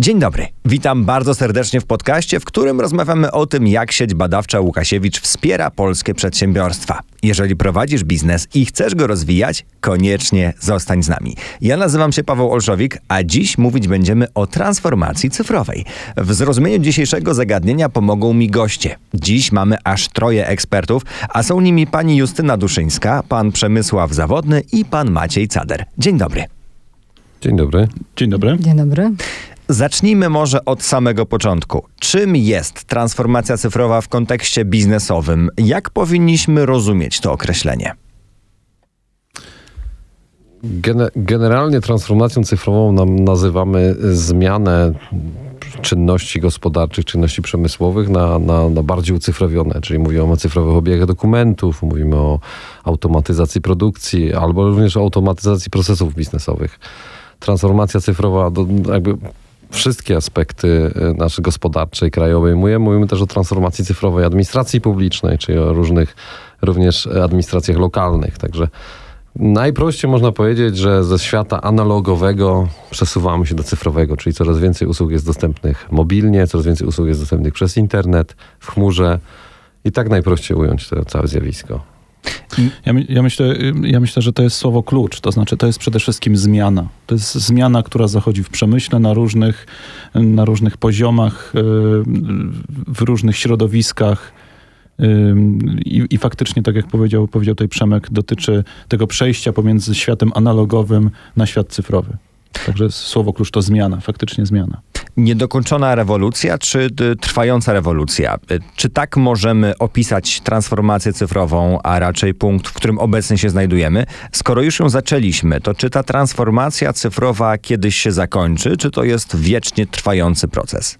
Dzień dobry. Witam bardzo serdecznie w podcaście, w którym rozmawiamy o tym, jak sieć badawcza Łukasiewicz wspiera polskie przedsiębiorstwa. Jeżeli prowadzisz biznes i chcesz go rozwijać, koniecznie zostań z nami. Ja nazywam się Paweł Olszowik, a dziś mówić będziemy o transformacji cyfrowej. W zrozumieniu dzisiejszego zagadnienia pomogą mi goście. Dziś mamy aż troje ekspertów, a są nimi pani Justyna Duszyńska, pan Przemysław Zawodny i pan Maciej Cader. Dzień dobry. Dzień dobry. Dzień dobry. Dzień dobry. Zacznijmy może od samego początku. Czym jest transformacja cyfrowa w kontekście biznesowym? Jak powinniśmy rozumieć to określenie? Generalnie transformacją cyfrową nazywamy zmianę czynności gospodarczych, czynności przemysłowych na, na, na bardziej ucyfrowione, czyli mówimy o cyfrowych obiegach dokumentów, mówimy o automatyzacji produkcji albo również o automatyzacji procesów biznesowych. Transformacja cyfrowa jakby wszystkie aspekty y, naszej gospodarczej, krajowej. Mówimy też o transformacji cyfrowej administracji publicznej, czyli o różnych również administracjach lokalnych. Także najprościej można powiedzieć, że ze świata analogowego przesuwamy się do cyfrowego, czyli coraz więcej usług jest dostępnych mobilnie, coraz więcej usług jest dostępnych przez internet, w chmurze i tak najprościej ująć to całe zjawisko. Ja, ja, myślę, ja myślę, że to jest słowo klucz, to znaczy to jest przede wszystkim zmiana. To jest zmiana, która zachodzi w przemyśle na różnych, na różnych poziomach, y, w różnych środowiskach. Y, I, I, faktycznie, tak jak powiedział, powiedział tutaj Przemek, dotyczy tego przejścia pomiędzy światem analogowym na świat cyfrowy. Także słowo klucz to zmiana, faktycznie zmiana niedokończona rewolucja, czy trwająca rewolucja? Czy tak możemy opisać transformację cyfrową, a raczej punkt, w którym obecnie się znajdujemy? Skoro już ją zaczęliśmy, to czy ta transformacja cyfrowa kiedyś się zakończy, czy to jest wiecznie trwający proces?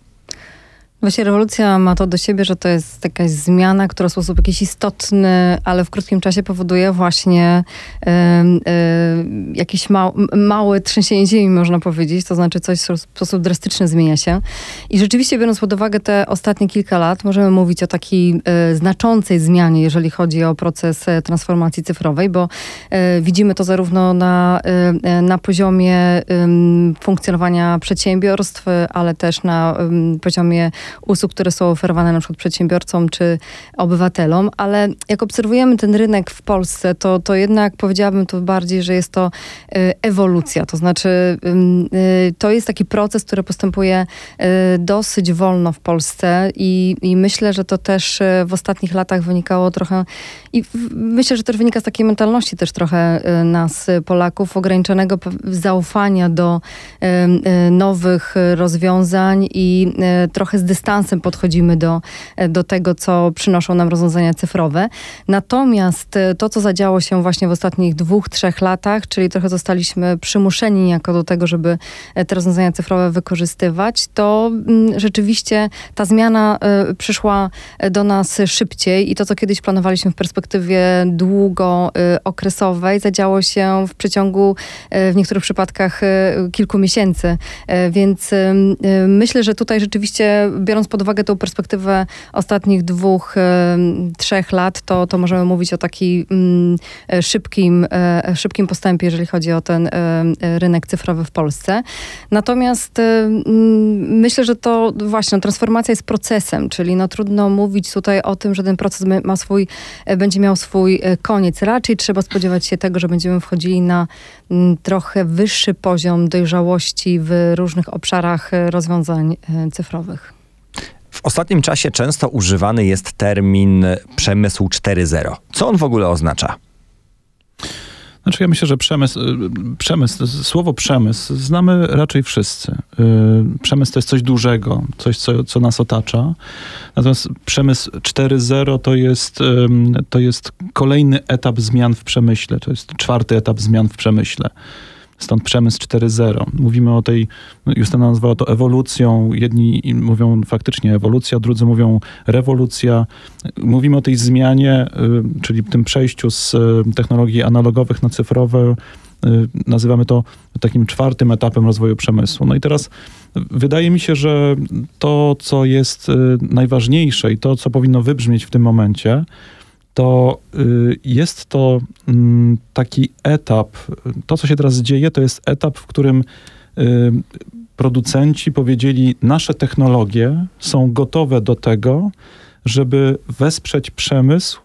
Właśnie rewolucja ma to do siebie, że to jest jakaś zmiana, która w sposób jakiś istotny, ale w krótkim czasie powoduje właśnie y, y, jakieś mał, małe trzęsienie ziemi, można powiedzieć. To znaczy coś w sposób drastyczny zmienia się. I rzeczywiście biorąc pod uwagę te ostatnie kilka lat, możemy mówić o takiej y, znaczącej zmianie, jeżeli chodzi o proces e, transformacji cyfrowej, bo e, widzimy to zarówno na, na poziomie funkcjonowania przedsiębiorstw, ale też na poziomie usług, które są oferowane na przykład przedsiębiorcom czy obywatelom, ale jak obserwujemy ten rynek w Polsce, to, to jednak powiedziałabym to bardziej, że jest to y, ewolucja. To znaczy, y, to jest taki proces, który postępuje y, dosyć wolno w Polsce i, i myślę, że to też w ostatnich latach wynikało trochę i myślę, że też wynika z takiej mentalności też trochę nas, Polaków, ograniczonego zaufania do nowych rozwiązań i trochę z dystansem podchodzimy do, do tego, co przynoszą nam rozwiązania cyfrowe. Natomiast e, to, co zadziało się właśnie w ostatnich dwóch, trzech latach, czyli trochę zostaliśmy przymuszeni niejako do tego, żeby e, te rozwiązania cyfrowe wykorzystywać, to mm, rzeczywiście ta zmiana e, przyszła do nas szybciej i to, co kiedyś planowaliśmy w perspektywie długookresowej, zadziało się w przeciągu w niektórych przypadkach kilku miesięcy. Więc myślę, że tutaj rzeczywiście biorąc pod uwagę tą perspektywę ostatnich dwóch, trzech lat, to, to możemy mówić o takim mm, szybkim, e, szybkim postępie, jeżeli chodzi o ten rynek cyfrowy w Polsce. Natomiast mm, myślę, że to właśnie no, transformacja jest procesem, czyli no, trudno mówić tutaj o tym, że ten proces ma swój, e, będzie miał swój e, koniec. Raczej trzeba spodziewać się tego, że będziemy wchodzili na mm, trochę wyższy poziom dojrzałości w różnych obszarach rozwiązań cyfrowych. W ostatnim czasie często używany jest termin przemysł 4.0. Co on w ogóle oznacza? Znaczy ja myślę, że przemysł, y, przemysł, słowo przemysł znamy raczej wszyscy. Y, przemysł to jest coś dużego, coś, co, co nas otacza. Natomiast przemysł 4.0 to jest, to jest kolejny etap zmian w przemyśle, to jest czwarty etap zmian w przemyśle. Stąd przemysł 4.0. Mówimy o tej, Justyna nazwała to ewolucją. Jedni mówią faktycznie ewolucja, drudzy mówią rewolucja. Mówimy o tej zmianie, y, czyli tym przejściu z y, technologii analogowych na cyfrowe. Y, nazywamy to takim czwartym etapem rozwoju przemysłu. No i teraz wydaje mi się, że to, co jest najważniejsze i to, co powinno wybrzmieć w tym momencie, to y, jest to mm, taki etap, to co się teraz dzieje, to jest etap, w którym y, producenci powiedzieli, nasze technologie są gotowe do tego, żeby wesprzeć przemysł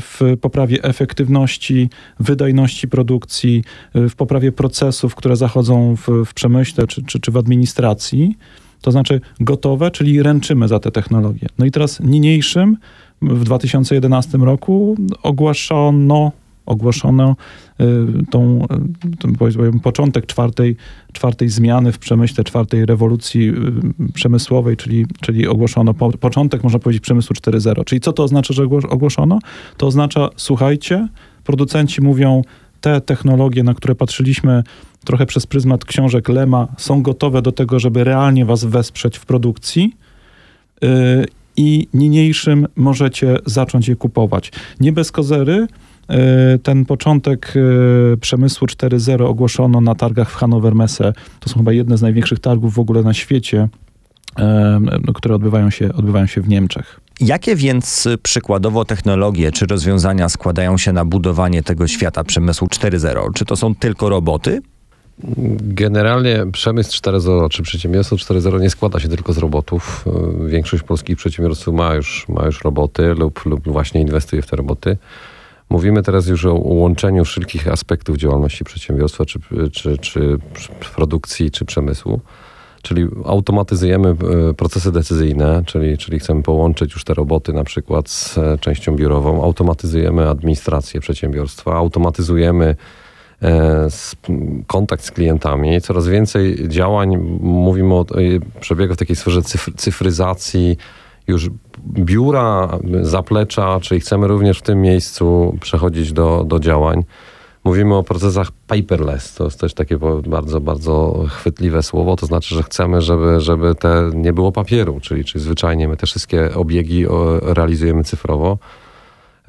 w poprawie efektywności, wydajności produkcji, w poprawie procesów, które zachodzą w, w przemyśle czy, czy, czy w administracji. To znaczy gotowe, czyli ręczymy za te technologie. No i teraz niniejszym w 2011 roku ogłoszono ogłoszono y, tą, y, powiedzmy, początek czwartej, czwartej zmiany w przemyśle, czwartej rewolucji y, przemysłowej, czyli, czyli ogłoszono po, początek, można powiedzieć, przemysłu 4.0. Czyli co to oznacza, że ogłoszono? To oznacza, słuchajcie, producenci mówią, te technologie, na które patrzyliśmy trochę przez pryzmat książek Lema, są gotowe do tego, żeby realnie was wesprzeć w produkcji i niniejszym możecie zacząć je kupować. Nie bez kozery, E, ten początek e, przemysłu 4.0 ogłoszono na targach w Hannover Messe. To są chyba jedne z największych targów w ogóle na świecie, e, no, które odbywają się, odbywają się w Niemczech. Jakie więc przykładowo technologie czy rozwiązania składają się na budowanie tego świata przemysłu 4.0? Czy to są tylko roboty? Generalnie przemysł 4.0 czy przedsiębiorstwo 4.0 nie składa się tylko z robotów. Większość polskich przedsiębiorców ma już, ma już roboty lub, lub właśnie inwestuje w te roboty. Mówimy teraz już o łączeniu wszelkich aspektów działalności przedsiębiorstwa, czy, czy, czy produkcji, czy przemysłu. Czyli automatyzujemy e, procesy decyzyjne, czyli, czyli chcemy połączyć już te roboty na przykład z e, częścią biurową, automatyzujemy administrację przedsiębiorstwa, automatyzujemy kontakt z klientami. Coraz więcej działań, mówimy o, przebiega w takiej sferze cyfr, cyfryzacji, już biura, zaplecza, czyli chcemy również w tym miejscu przechodzić do, do działań. Mówimy o procesach paperless, to jest też takie bardzo, bardzo chwytliwe słowo, to znaczy, że chcemy, żeby, żeby te nie było papieru, czyli, czyli zwyczajnie my te wszystkie obiegi realizujemy cyfrowo.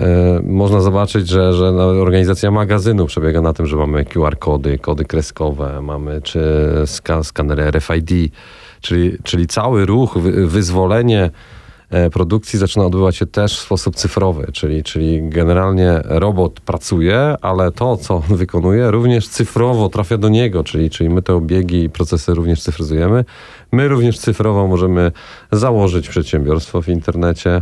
E, można zobaczyć, że, że organizacja magazynu przebiega na tym, że mamy QR-kody, kody kreskowe, mamy czy skanery RFID, czyli, czyli cały ruch, wyzwolenie E, produkcji zaczyna odbywać się też w sposób cyfrowy, czyli, czyli generalnie robot pracuje, ale to, co on wykonuje, również cyfrowo trafia do niego, czyli, czyli my te obiegi i procesy również cyfryzujemy. My również cyfrowo możemy założyć przedsiębiorstwo w internecie.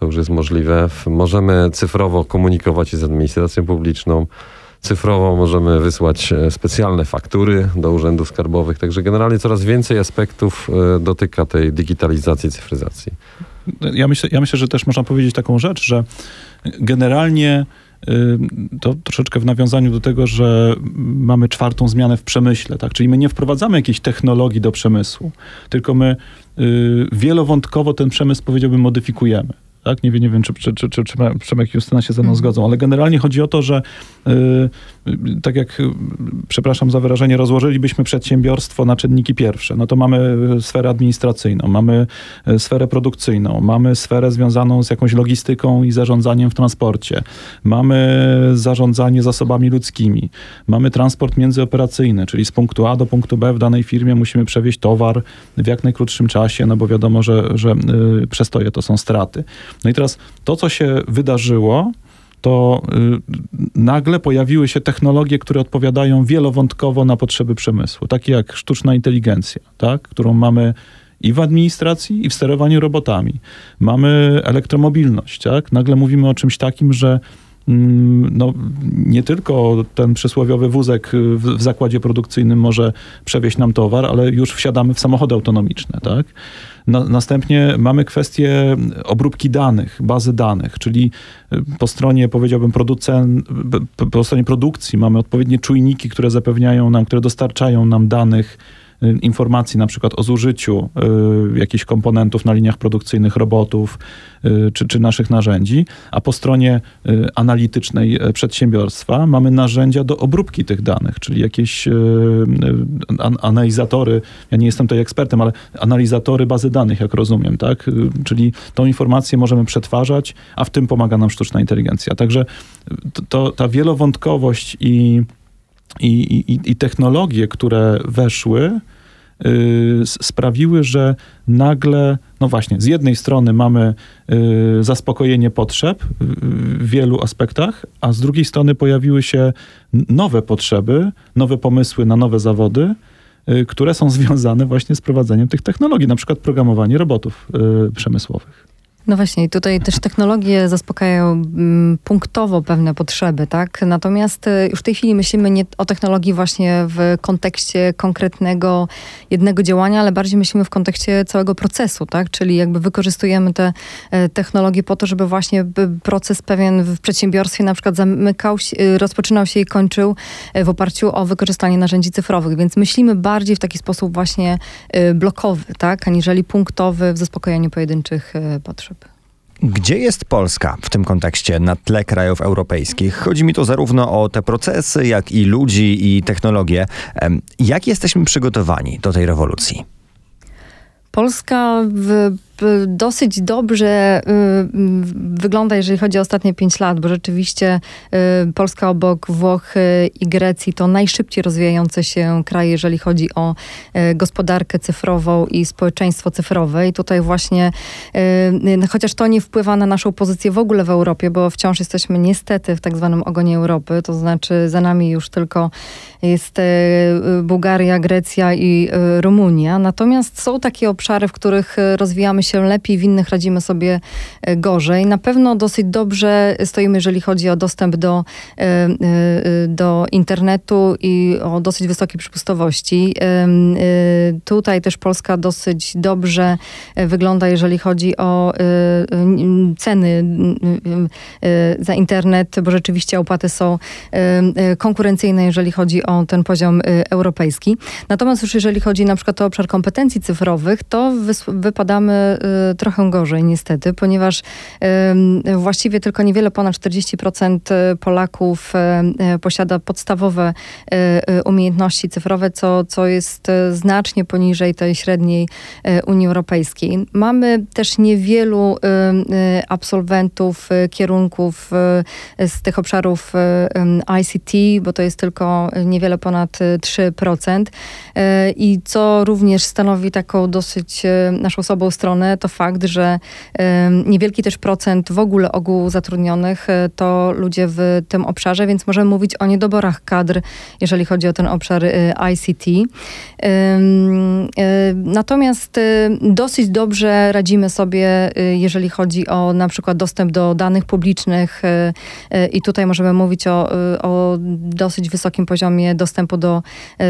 To już jest możliwe. Możemy cyfrowo komunikować się z administracją publiczną. Cyfrowo możemy wysłać e, specjalne faktury do urzędów skarbowych. Także generalnie coraz więcej aspektów e, dotyka tej digitalizacji, cyfryzacji ja myślę, ja myślę, że też można powiedzieć taką rzecz, że generalnie y, to troszeczkę w nawiązaniu do tego, że mamy czwartą zmianę w przemyśle, tak? Czyli my nie wprowadzamy jakiejś technologii do przemysłu, tylko my y, wielowątkowo ten przemysł, powiedziałbym, modyfikujemy tak? Nie, nie wiem, czy, czy, czy, czy, Przemek i Justyna się ze mną zgodzą, ale generalnie chodzi o to, że tak jak, przepraszam za wyrażenie, rozłożylibyśmy przedsiębiorstwo na czynniki pierwsze, no to mamy sferę administracyjną, mamy y, sferę produkcyjną, mamy sferę związaną z jakąś logistyką i zarządzaniem w transporcie, mamy zarządzanie zasobami ludzkimi, mamy transport międzyoperacyjny, czyli z punktu A do punktu B w danej firmie musimy przewieźć towar w jak najkrótszym czasie, no bo wiadomo, że, że przestoje to są straty. No i teraz to, co się wydarzyło, to y, nagle pojawiły się technologie, które odpowiadają wielowątkowo na potrzeby przemysłu, takie jak sztuczna inteligencja, tak? którą mamy i w administracji, i w sterowaniu robotami. Mamy elektromobilność, tak? Nagle mówimy o czymś takim, że no, nie tylko ten przysłowiowy wózek w, w, zakładzie produkcyjnym może przewieźć nam towar, ale już wsiadamy w samochody autonomiczne, tak? Na, następnie mamy kwestię obróbki danych, bazy danych, czyli y, po stronie, powiedziałbym, producent, po stronie produkcji mamy odpowiednie czujniki, które zapewniają nam, które dostarczają nam danych informacji na przykład o zużyciu y, jakichś komponentów na liniach produkcyjnych robotów y, czy, czy naszych narzędzi, a po stronie analitycznej przedsiębiorstwa mamy narzędzia do obróbki tych danych, czyli jakieś analizatory, ja nie jestem tutaj ekspertem, ale analizatory bazy danych, jak rozumiem, tak? Czyli tą informację możemy przetwarzać, a w tym pomaga nam sztuczna inteligencja. Także to ta wielowątkowość i i, i, i technologie, które weszły, y, sprawiły, że nagle, no właśnie, z jednej strony mamy y, zaspokojenie potrzeb w wielu aspektach, a z drugiej strony pojawiły się nowe potrzeby, nowe pomysły na nowe zawody, y, które są związane właśnie z prowadzeniem tych technologii, na przykład programowanie robotów przemysłowych. No właśnie, tutaj też technologie zaspokajają mm, punktowo pewne potrzeby, tak? Natomiast y, już w tej chwili myślimy nie o technologii właśnie w kontekście konkretnego jednego działania, ale bardziej myślimy w kontekście całego procesu, tak? Czyli jakby wykorzystujemy te e, technologie po to, żeby właśnie proces pewien w przedsiębiorstwie na przykład zamykał y, rozpoczynał się i kończył e, w oparciu o wykorzystanie narzędzi cyfrowych, więc myślimy bardziej w taki sposób właśnie y, blokowy, tak? Aniżeli punktowy w zaspokojeniu pojedynczych e, potrzeb. Gdzie jest Polska w tym kontekście na tle krajów europejskich? Chodzi mi tu zarówno o te procesy, jak i ludzi i technologie. Jak jesteśmy przygotowani do tej rewolucji? Polska w dosyć dobrze y, wygląda, jeżeli chodzi o ostatnie pięć lat, bo rzeczywiście y, Polska obok Włoch y, i Grecji to najszybciej rozwijające się kraje, jeżeli chodzi o y, gospodarkę cyfrową i społeczeństwo cyfrowe. I tutaj właśnie, chociaż to nie wpływa na naszą pozycję w ogóle w Europie, bo wciąż jesteśmy niestety w tak zwanym ogonie Europy, to znaczy za nami już tylko jest Bułgaria, Grecja i Rumunia. Natomiast są takie obszary, w których rozwijamy się lepiej, w innych radzimy sobie e, gorzej. Na pewno dosyć dobrze stoimy, jeżeli chodzi o dostęp do, e, e, do internetu i o dosyć wysokiej przepustowości. E, e, Tutaj też Polska dosyć dobrze wygląda, jeżeli chodzi o ceny za internet, bo rzeczywiście opłaty są konkurencyjne, jeżeli chodzi o ten poziom europejski. Natomiast już jeżeli chodzi na przykład o obszar kompetencji cyfrowych, to wypadamy e, trochę gorzej niestety, ponieważ właściwie tylko niewiele ponad 40% Polaków e, e, posiada podstawowe umiejętności cyfrowe, co, co jest znacznie poniżej tej średniej Unii Europejskiej. Mamy też niewielu absolwentów kierunków z tych obszarów ICT, bo to jest tylko niewiele ponad e, 3%. E, I co również stanowi taką dosyć naszą słabą stronę, to fakt, że niewielki też procent w ogóle ogółu zatrudnionych e, to ludzie w tym obszarze, więc możemy mówić o niedoborach kadr, jeżeli chodzi o ten obszar e, ICT. E, Natomiast dosyć dobrze radzimy sobie, jeżeli chodzi o na przykład dostęp do danych publicznych i tutaj możemy mówić o, o dosyć wysokim poziomie dostępu do,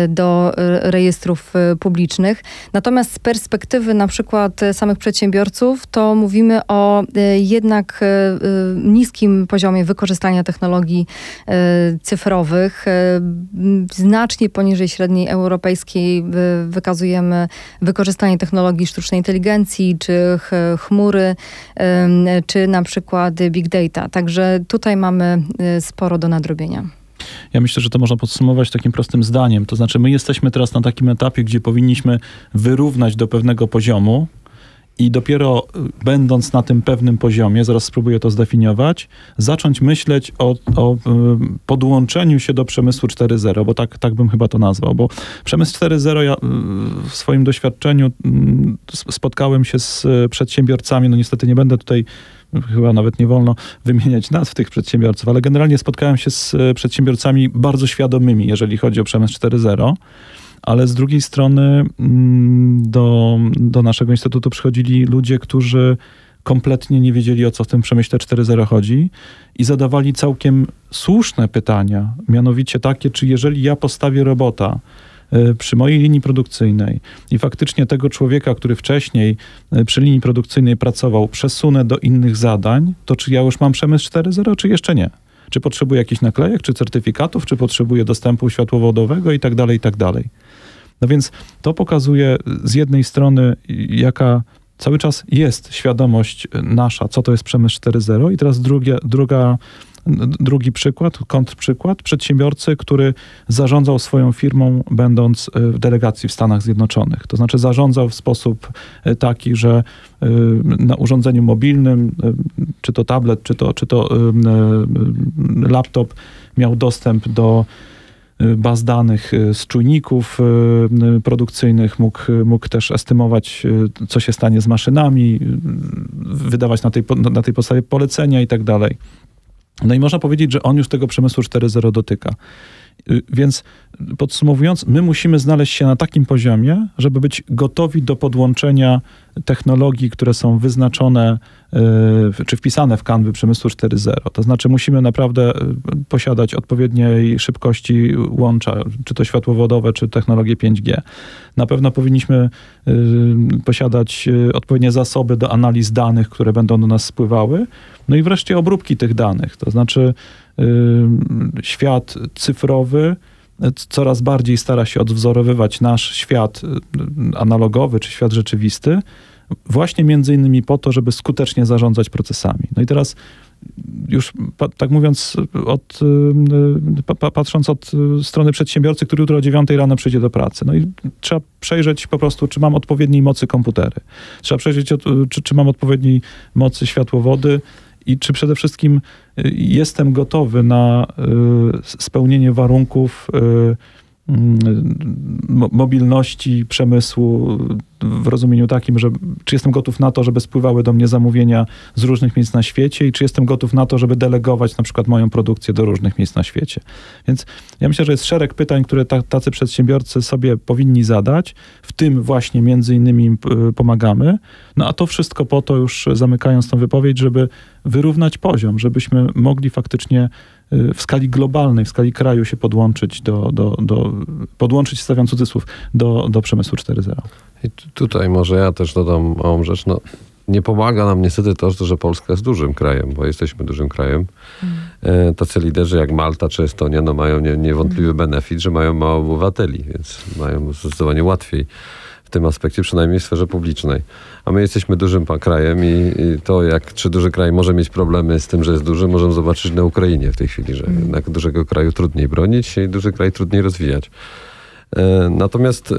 do rejestrów publicznych. Natomiast z perspektywy na przykład samych przedsiębiorców, to mówimy o e, jednak e, e, niskim poziomie wykorzystania technologii cyfrowych. Znacznie poniżej średniej europejskiej wy- wykazujemy wykorzystanie technologii sztucznej inteligencji, czy ch- chmury, czy na przykład big data. Także tutaj mamy sporo do nadrobienia. Ja myślę, że to można podsumować takim prostym zdaniem. To znaczy, my jesteśmy teraz na takim etapie, gdzie powinniśmy wyrównać do pewnego poziomu i dopiero y, będąc na tym pewnym poziomie, zaraz spróbuję to zdefiniować, zacząć myśleć o, o y, podłączeniu się do przemysłu 4.0, bo tak, tak bym chyba to nazwał. Bo przemysł 4.0 ja y, w swoim doświadczeniu mm, spotkałem się z przedsiębiorcami, no niestety nie będę tutaj chyba nawet nie wolno wymieniać nazw tych przedsiębiorców, ale generalnie spotkałem się z przedsiębiorcami bardzo świadomymi, jeżeli chodzi o przemysł 4.0. Ale z drugiej strony mm, do, do naszego instytutu przychodzili ludzie, którzy kompletnie nie wiedzieli, o co w tym przemyśle 4.0 chodzi i zadawali całkiem słuszne pytania, mianowicie takie, czy jeżeli ja postawię robota e, przy mojej linii produkcyjnej i faktycznie tego człowieka, który wcześniej e, przy linii produkcyjnej pracował, przesunę do innych zadań, to czy ja już mam przemysł 4.0, czy jeszcze nie? Czy potrzebuję jakichś naklejek, czy certyfikatów, czy potrzebuję dostępu światłowodowego i tak dalej, i tak dalej. No więc to pokazuje z jednej strony, jaka cały czas jest świadomość nasza, co to jest przemysł 4.0 i teraz drugie, druga, drugi przykład, kontrprzykład, przedsiębiorcy, który zarządzał swoją firmą będąc e, w delegacji w Stanach Zjednoczonych. To znaczy zarządzał w sposób e, taki, że e, na urządzeniu mobilnym, czy to tablet, czy to, czy to laptop, miał dostęp do baz danych e, z czujników e, produkcyjnych, mógł, mógł też estymować, co się stanie z maszynami, wydawać na tej, na tej podstawie polecenia i tak dalej. No i można powiedzieć, że on już tego przemysłu 4.0 dotyka. Y, Więc podsumowując, my musimy znaleźć się na takim poziomie, żeby być gotowi do podłączenia technologii, które są wyznaczone y, czy wpisane w kanwy przemysłu 4.0. To znaczy musimy naprawdę y, posiadać odpowiedniej szybkości łącza, czy to światłowodowe, czy technologie 5G. Na pewno powinniśmy posiadać odpowiednie zasoby do analiz danych, które będą do nas spływały. No i wreszcie obróbki tych danych. To znaczy y, świat cyfrowy y, coraz bardziej stara się odwzorowywać nasz świat y, analogowy czy świat rzeczywisty, właśnie między innymi po to, żeby skutecznie zarządzać procesami. No i teraz już tak mówiąc, od, y, pa, pa, patrząc od strony przedsiębiorcy, który jutro o 9 rano przyjdzie do pracy. No i trzeba przejrzeć po prostu, czy mam odpowiedniej mocy komputery. Trzeba przejrzeć, czy, czy mam odpowiedniej mocy światłowody i czy przede wszystkim y, jestem gotowy na y, spełnienie warunków y, mobilności przemysłu w rozumieniu takim, że czy jestem gotów na to, żeby spływały do mnie zamówienia z różnych miejsc na świecie i czy jestem gotów na to, żeby delegować na przykład moją produkcję do różnych miejsc na świecie. Więc ja myślę, że jest szereg pytań, które ta, tacy przedsiębiorcy sobie powinni zadać, w tym właśnie między innymi pomagamy. No a to wszystko po to już zamykając tą wypowiedź, żeby wyrównać poziom, żebyśmy mogli faktycznie w skali globalnej, w skali kraju się podłączyć do, do, do podłączyć, stawiam cudzysłów, do, do przemysłu 4.0. I tu- tutaj może ja też dodam małą rzecz. No, nie pomaga nam niestety to, że Polska jest dużym krajem, bo jesteśmy dużym krajem. E, Tacy liderzy jak Malta czy Estonia no, mają nie, niewątpliwy benefit, że mają mało obywateli, więc mają zdecydowanie łatwiej w tym aspekcie, przynajmniej w sferze publicznej. A my jesteśmy dużym krajem i, i to, jak czy duży kraj może mieć problemy z tym, że jest duży, możemy zobaczyć na Ukrainie w tej chwili, że jednak dużego kraju trudniej bronić i duży kraj trudniej rozwijać. E, Natomiast e,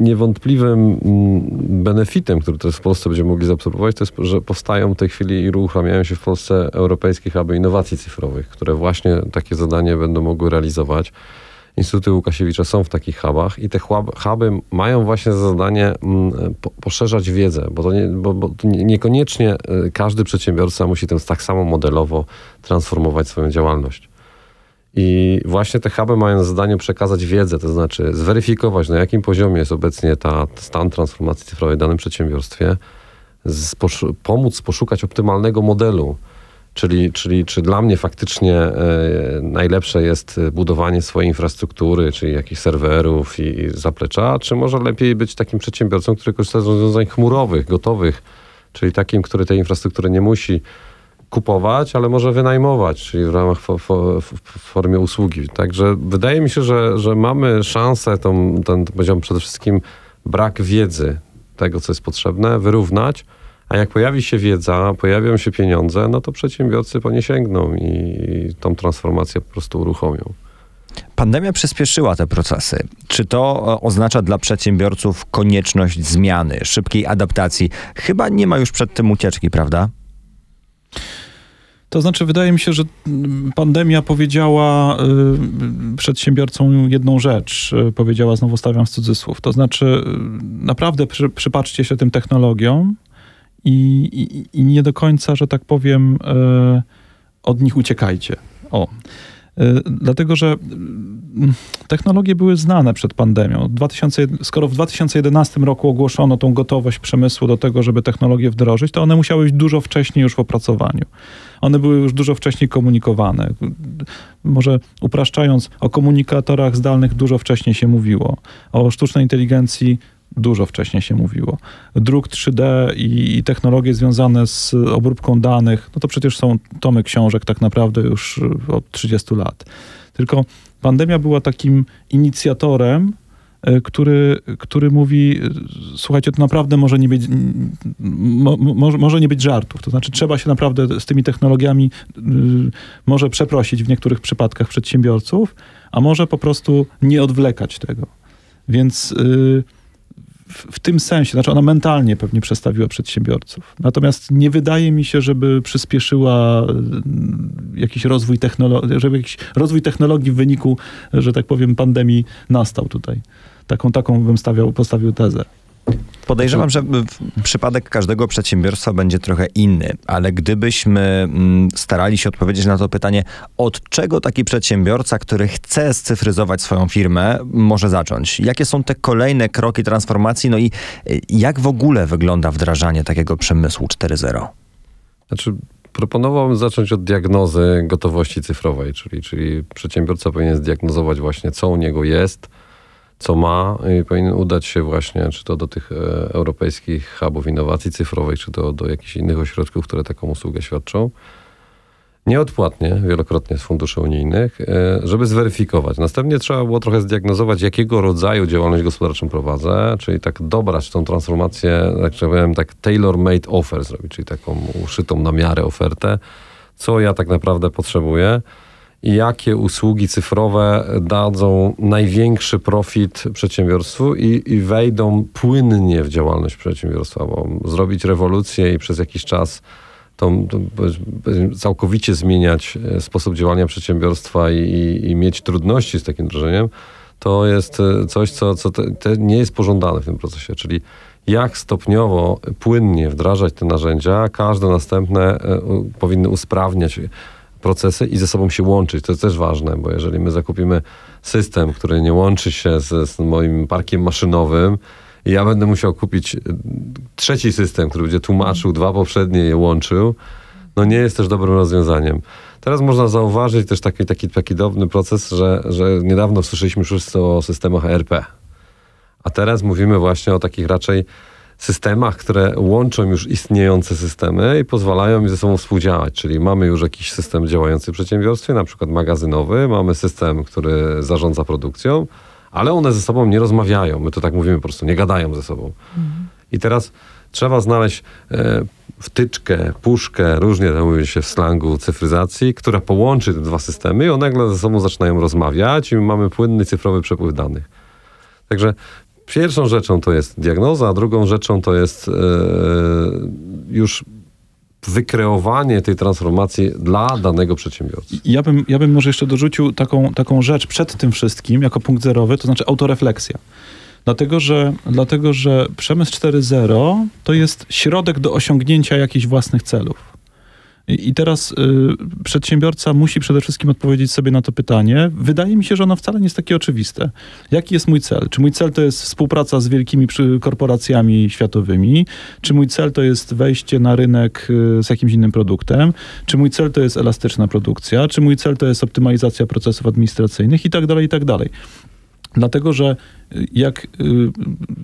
niewątpliwym mm, benefitem, który teraz w Polsce będziemy mogli zaobserwować, to jest, że powstają w tej chwili i uruchamiają się w Polsce europejskie huby innowacji cyfrowych, które właśnie takie zadanie będą mogły realizować. Instytuty Łukasiewicza są w takich hubach i te hub- huby mają właśnie za zadanie mm, po- poszerzać wiedzę, bo, to nie, bo, bo to nie- niekoniecznie e, każdy przedsiębiorca musi ten tak samo modelowo transformować swoją działalność. I właśnie te huby mają za zadanie przekazać wiedzę, to znaczy zweryfikować, na jakim poziomie jest obecnie ta stan transformacji cyfrowej w danym przedsiębiorstwie, pomóc poszukać optymalnego modelu. Czyli, czyli czy dla mnie faktycznie e, najlepsze jest budowanie swojej infrastruktury, czyli jakichś serwerów i, zaplecza, czy może lepiej być takim przedsiębiorcą, który korzysta z rozwiązań chmurowych, gotowych, czyli takim, który tej infrastruktury nie musi kupować, ale może wynajmować, czyli w ramach fo, fo, w formie usługi. Także wydaje mi się, że, że mamy szansę tą, ten poziom przede wszystkim brak wiedzy tego, co jest potrzebne, wyrównać, a jak pojawi się wiedza, pojawią się pieniądze, no to przedsiębiorcy po nie sięgną i, tą transformację po prostu uruchomią. Pandemia przyspieszyła te procesy. Czy to e, oznacza dla przedsiębiorców konieczność zmiany, szybkiej adaptacji? Chyba nie ma już przed tym ucieczki, prawda? To znaczy, wydaje mi się, że mm, pandemia powiedziała y, przedsiębiorcom jedną rzecz. y, Powiedziała, znowu stawiam w cudzysłów. To znaczy, y, naprawdę przy, przypatrzcie się tym technologiom i, i, i nie do końca, że tak powiem, y, od nich uciekajcie. O. Y, Dlatego, że y, technologie były znane przed pandemią. 2001 skoro w 2011 roku ogłoszono tą gotowość przemysłu do tego, żeby technologie wdrożyć, to one musiały być dużo wcześniej już w opracowaniu. One były już dużo wcześniej komunikowane. Może upraszczając, o komunikatorach zdalnych dużo wcześniej się mówiło. O sztucznej inteligencji dużo wcześniej się mówiło. Druk 3D i, i technologie związane z obróbką danych, no to przecież są tomy książek tak naprawdę już y, od 30 lat. Tylko pandemia była takim inicjatorem, y, który, który mówi, y, słuchajcie, to naprawdę może nie być, mo, mo, może nie być żartów. To znaczy trzeba się naprawdę z tymi technologiami y, może przeprosić w niektórych przypadkach przedsiębiorców, a może po prostu nie odwlekać tego. Więc y, w, tym sensie, znaczy ona mentalnie pewnie przestawiła przedsiębiorców. Natomiast nie wydaje mi się, żeby przyspieszyła y, jakiś rozwój technologii, żeby jakiś rozwój technologii w wyniku, że tak powiem, pandemii nastał tutaj. Taką, taką bym stawiał, postawił tezę. Podejrzewam, że w- przypadek każdego przedsiębiorstwa będzie trochę inny, ale gdybyśmy mm, starali się odpowiedzieć na to pytanie, od czego taki przedsiębiorca, który chce scyfryzować swoją firmę, może zacząć? Jakie są te kolejne kroki transformacji? No i y, jak w ogóle wygląda wdrażanie takiego przemysłu 4.0? Znaczy, proponowałbym zacząć od diagnozy gotowości cyfrowej, czyli, czyli przedsiębiorca powinien zdiagnozować właśnie, co u niego jest, co ma i powinien udać się właśnie, czy to do tych e, europejskich hubów innowacji cyfrowej, czy to do jakichś innych ośrodków, które taką usługę świadczą. Nieodpłatnie, wielokrotnie z funduszy unijnych, e, żeby zweryfikować. Następnie trzeba było trochę zdiagnozować, jakiego rodzaju działalność gospodarczą prowadzę, czyli tak dobrać tą transformację, tak powiem, tak tailor-made offer zrobić, czyli taką uszytą na miarę ofertę, co ja tak naprawdę potrzebuję jakie usługi cyfrowe dadzą największy profit przedsiębiorstwu i, i wejdą płynnie w działalność przedsiębiorstwa, bo zrobić rewolucję i przez jakiś czas powiedzmy, całkowicie zmieniać e, sposób działania przedsiębiorstwa i, i, i mieć trudności z takim wdrożeniem, to jest e, coś, co, co te, te nie jest pożądane w tym procesie. Czyli jak stopniowo, płynnie wdrażać te narzędzia, każde następne e, powinny usprawniać procesy i ze sobą się łączyć. To jest też ważne, bo jeżeli my zakupimy system, który nie łączy się z, z moim parkiem maszynowym, i ja będę musiał kupić y, trzeci system, który będzie tłumaczył dwa poprzednie i je łączył, no nie jest też dobrym rozwiązaniem. Teraz można zauważyć też taki, taki, taki dobry proces, że, że niedawno słyszeliśmy wszyscy o systemach ERP. A teraz mówimy właśnie o takich raczej systemach, które łączą już istniejące systemy i pozwalają mi ze sobą współdziałać. Czyli mamy już jakiś system działający w przedsiębiorstwie, na przykład magazynowy, mamy system, który zarządza produkcją, ale one ze sobą nie rozmawiają. My to tak mówimy po prostu, nie gadają ze sobą. I teraz trzeba znaleźć e, wtyczkę, puszkę, różnie to mówi się w slangu cyfryzacji, która połączy te dwa systemy i one nagle ze sobą zaczynają rozmawiać i mamy płynny cyfrowy przepływ danych. Także pierwszą rzeczą to jest diagnoza, a drugą rzeczą to jest e, już wykreowanie tej transformacji dla danego przedsiębiorcy. Ja bym, ja bym może jeszcze dorzucił taką, taką rzecz przed tym wszystkim, jako punkt zerowy, to znaczy autorefleksja. Dlatego że, dlatego, że przemysł 4.0 to jest środek do osiągnięcia jakichś własnych celów. I, teraz y, przedsiębiorca musi przede wszystkim odpowiedzieć sobie na to pytanie. Wydaje mi się, że ono wcale nie jest takie oczywiste. Jaki jest mój cel? Czy mój cel to jest współpraca z wielkimi korporacjami światowymi? Czy mój cel to jest wejście na rynek y, z jakimś innym produktem? Czy mój cel to jest elastyczna produkcja? Czy mój cel to jest optymalizacja procesów administracyjnych? I tak dalej, i tak dalej. Dlatego, że y, jak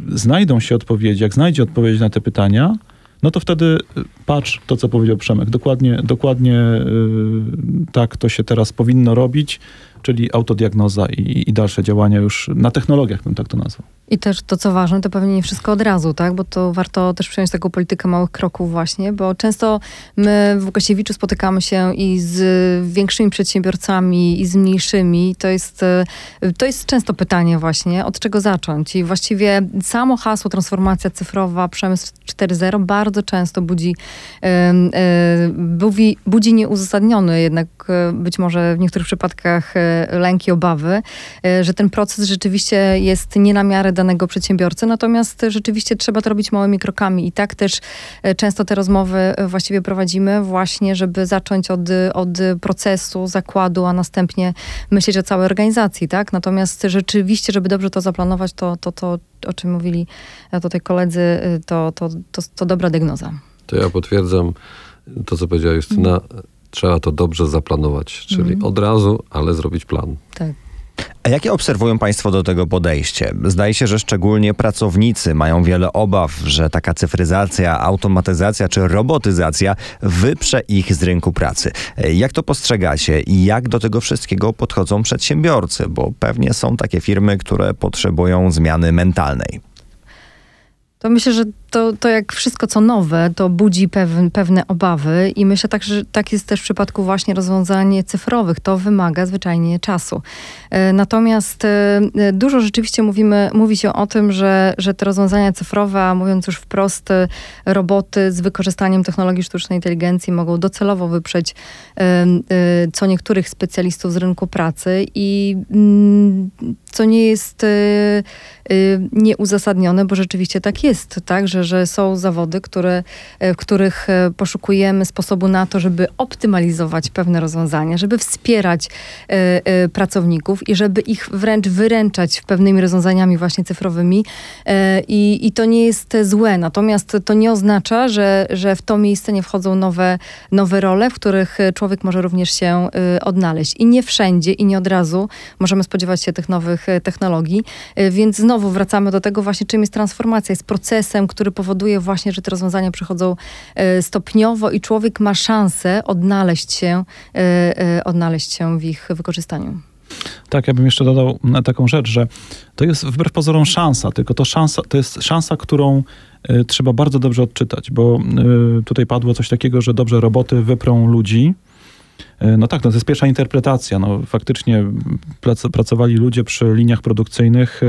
znajdą się odpowiedzi, jak znajdzie odpowiedź na te pytania, no to wtedy y, patrz to, co powiedział Przemek. Dokładnie, dokładnie y, tak to się teraz powinno robić, czyli autodiagnoza i, i dalsze działania już na technologiach, bym tak to nazwał. I też to, co ważne, to pewnie nie wszystko od razu, tak? Bo to warto też przyjąć taką politykę małych kroków właśnie, bo często my w Łukasiewiczu spotykamy się i z większymi przedsiębiorcami, i z mniejszymi. To jest, e, to jest często pytanie właśnie, od czego zacząć. I właściwie samo hasło transformacja cyfrowa, przemysł 4.0 bardzo często budzi, e, budzi, budzi jednak e, być może w niektórych przypadkach lęki, obawy, że ten proces rzeczywiście jest nie na miarę danego przedsiębiorcy, natomiast rzeczywiście trzeba to robić małymi krokami i tak też e, często te rozmowy e, właściwie prowadzimy właśnie, żeby zacząć od, od procesu, zakładu, a następnie myśleć o całej organizacji, tak? Natomiast rzeczywiście, żeby dobrze to zaplanować, to, to, to o czym mówili e, tutaj koledzy, to, to, to, to dobra diagnoza. To ja potwierdzam to, co powiedziała Justyna. Trzeba to dobrze zaplanować, czyli od razu, ale zrobić plan. Tak. A jakie obserwują Państwo do tego podejście? Zdaje się, że szczególnie pracownicy mają wiele obaw, że taka cyfryzacja, automatyzacja czy robotyzacja wyprze ich z rynku pracy. Jak to postrzegacie i jak do tego wszystkiego podchodzą przedsiębiorcy? Bo pewnie są takie firmy, które potrzebują zmiany mentalnej. To myślę, że to, to jak wszystko co nowe, to budzi pewn, pewne obawy i myślę tak, że tak jest też w przypadku właśnie rozwiązań cyfrowych. To wymaga zwyczajnie czasu. E, natomiast e, dużo rzeczywiście mówimy, mówi się o tym, że, że te rozwiązania cyfrowe, a mówiąc już wprost, e, roboty z wykorzystaniem technologii sztucznej inteligencji mogą docelowo wyprzeć co niektórych specjalistów z rynku pracy i mm, co nie jest nieuzasadnione, bo rzeczywiście tak jest, tak, że, że są zawody, które, w których poszukujemy sposobu na to, żeby optymalizować pewne rozwiązania, żeby wspierać pracowników i żeby ich wręcz wyręczać pewnymi rozwiązaniami właśnie cyfrowymi. E, I, i to nie jest złe. Natomiast to nie oznacza, że, że w to miejsce nie wchodzą nowe, nowe role, w których człowiek może również się e, odnaleźć. I nie wszędzie i nie od razu możemy spodziewać się tych nowych e, technologii. Więc znowu wracamy do tego właśnie, czym jest transformacja. Jest procesem, który powoduje właśnie, że te rozwiązania przychodzą stopniowo i człowiek ma szansę odnaleźć się, odnaleźć się w ich wykorzystaniu. Tak, ja bym jeszcze dodał taką rzecz, że to jest wbrew pozorom szansa, tylko to, szansa, to jest szansa, którą trzeba bardzo dobrze odczytać, bo tutaj padło coś takiego, że dobrze roboty wyprą ludzi. No tak, no to jest pierwsza interpretacja. No, faktycznie prac, pracowali ludzie przy liniach produkcyjnych,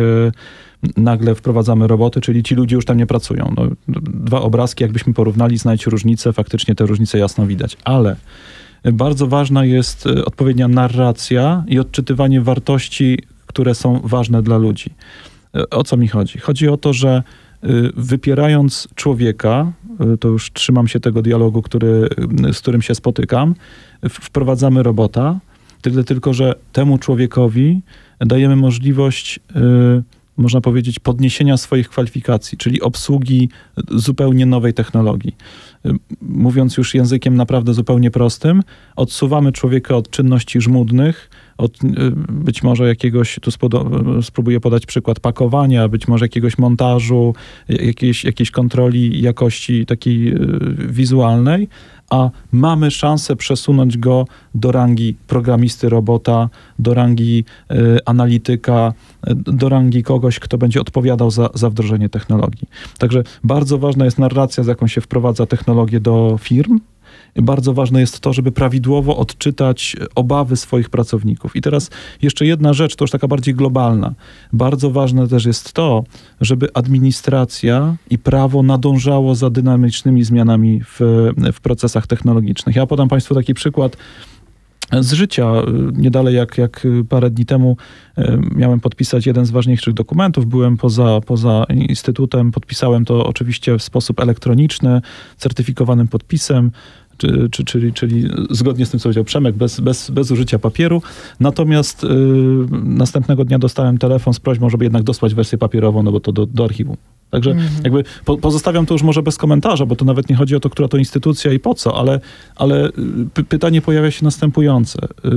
nagle wprowadzamy roboty, czyli ci ludzie już tam nie pracują. No, dwa obrazki, jakbyśmy porównali, znajdź różnice, faktycznie te różnice jasno widać. Ale bardzo ważna jest e, odpowiednia narracja i odczytywanie wartości, które są ważne dla ludzi. E, o co mi chodzi? Chodzi o to, że e, wypierając człowieka, to już trzymam się tego dialogu, który, z którym się spotykam, wprowadzamy robota, tyle tylko, że temu człowiekowi dajemy możliwość można powiedzieć, podniesienia swoich kwalifikacji, czyli obsługi zupełnie nowej technologii. Mówiąc już językiem naprawdę zupełnie prostym, odsuwamy człowieka od czynności żmudnych, od y, być może jakiegoś, tu spróbuję podać przykład pakowania, być może jakiegoś montażu, jakiejś, jakiejś kontroli jakości takiej y, wizualnej, a mamy szansę przesunąć go do rangi programisty robota, do rangi y, analityka, y, do rangi kogoś, kto będzie odpowiadał za, za wdrożenie technologii. Także bardzo ważna jest narracja, z jaką się wprowadza technologię do firm, bardzo ważne jest to, żeby prawidłowo odczytać obawy swoich pracowników. I teraz jeszcze jedna rzecz, to już taka bardziej globalna. Bardzo ważne też jest to, żeby administracja i prawo nadążało za dynamicznymi zmianami w, w procesach technologicznych. Ja podam Państwu taki przykład z życia. Nie dalej jak, jak parę dni temu e, miałem podpisać jeden z ważniejszych dokumentów. Byłem poza, poza instytutem, podpisałem to oczywiście w sposób elektroniczny, certyfikowanym podpisem czy, czy, czyli, czyli zgodnie z tym, co powiedział Przemek, bez, bez, bez użycia papieru. Natomiast y, następnego dnia dostałem telefon z prośbą, żeby jednak dosłać wersję papierową, no bo to do, do archiwum. Także mm. jakby po, pozostawiam to już może bez komentarza, bo to nawet nie chodzi o to, która to instytucja i po co, ale, ale y, pytanie pojawia się następujące. Y,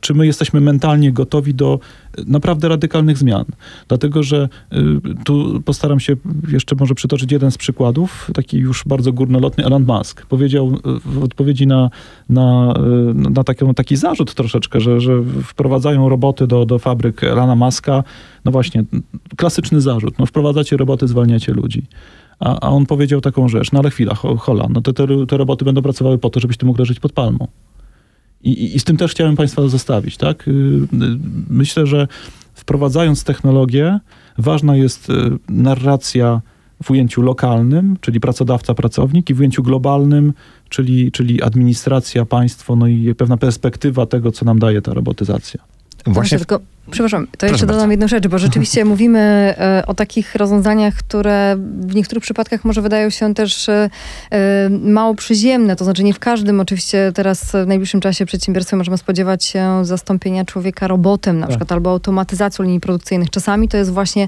czy my jesteśmy mentalnie gotowi do naprawdę radykalnych zmian? Dlatego, że y, tu postaram się jeszcze może przytoczyć jeden z przykładów, taki już bardzo górnolotny. Elon Musk powiedział w odpowiedzi na, na, na taki, taki zarzut troszeczkę, że, że wprowadzają roboty do, do fabryk Elana Muska. No właśnie, klasyczny zarzut. No wprowadzacie roboty, zwalniacie ludzi. A, a on powiedział taką rzecz, no ale chwila, hola, no te, te, te roboty będą pracowały po to, żebyś ty mógł leżeć pod palmą. I, I, z tym też chciałem Państwa zostawić. Tak? Y, y, myślę, że wprowadzając technologię, ważna jest y, narracja w ujęciu lokalnym, czyli pracodawca, pracownik, i w ujęciu globalnym, czyli, czyli administracja, państwo, no i pewna perspektywa tego, co nam daje ta robotyzacja. Właśnie. Tylko Przepraszam, to jeszcze dodam jedną rzecz, bo rzeczywiście mówimy e, o takich rozwiązaniach, które w niektórych przypadkach może wydają się też e, e, mało przyziemne. To znaczy nie w każdym, oczywiście teraz w najbliższym czasie przedsiębiorstwie możemy spodziewać się zastąpienia człowieka robotem na tak. przykład, albo automatyzacją linii produkcyjnych. Czasami to jest właśnie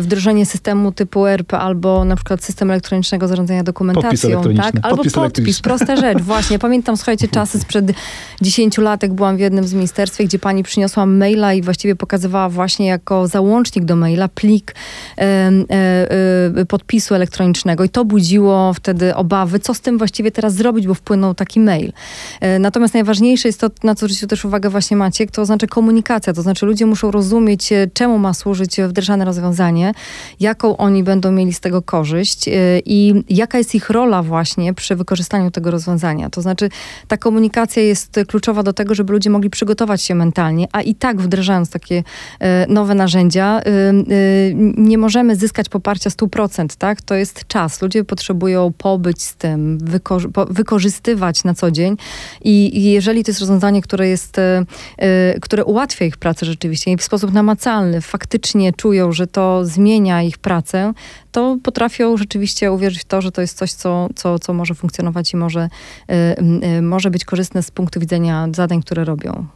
wdrożenie systemu typu ERP, albo na przykład system elektronicznego zarządzania dokumentacją. tak? Albo podpis, podpis prosta rzecz. Właśnie, pamiętam, słuchajcie, czasy sprzed 10 lat, jak byłam w jednym z ministerstwie, gdzie pani przyniosła maila i właściwie pokazywała właśnie jako załącznik do maila plik e, e, podpisu elektronicznego i to budziło wtedy obawy, co z tym właściwie teraz zrobić, bo wpłynął taki mail. E, natomiast najważniejsze jest to, na co zwrócił też uwagę właśnie Maciek, to znaczy komunikacja, to znaczy ludzie muszą rozumieć, czemu ma służyć wdrażane rozwiązanie, jaką oni będą mieli z tego korzyść i jaka jest ich rola właśnie przy wykorzystaniu tego rozwiązania. To znaczy ta komunikacja jest kluczowa do tego, żeby ludzie mogli przygotować się mentalnie, a i tak wdrażając takie e, nowe narzędzia, e, e, nie możemy zyskać poparcia 100%, tak? To jest czas. Ludzie potrzebują pobyć z tym, wykorzystywać na co dzień i, jeżeli to jest rozwiązanie, które jest, które ułatwia ich pracę rzeczywiście i w sposób namacalny, faktycznie czują, że to zmienia ich pracę, to potrafią rzeczywiście uwierzyć w to, że to jest coś, co, co, co może funkcjonować i może, może być korzystne z punktu widzenia zadań, które robią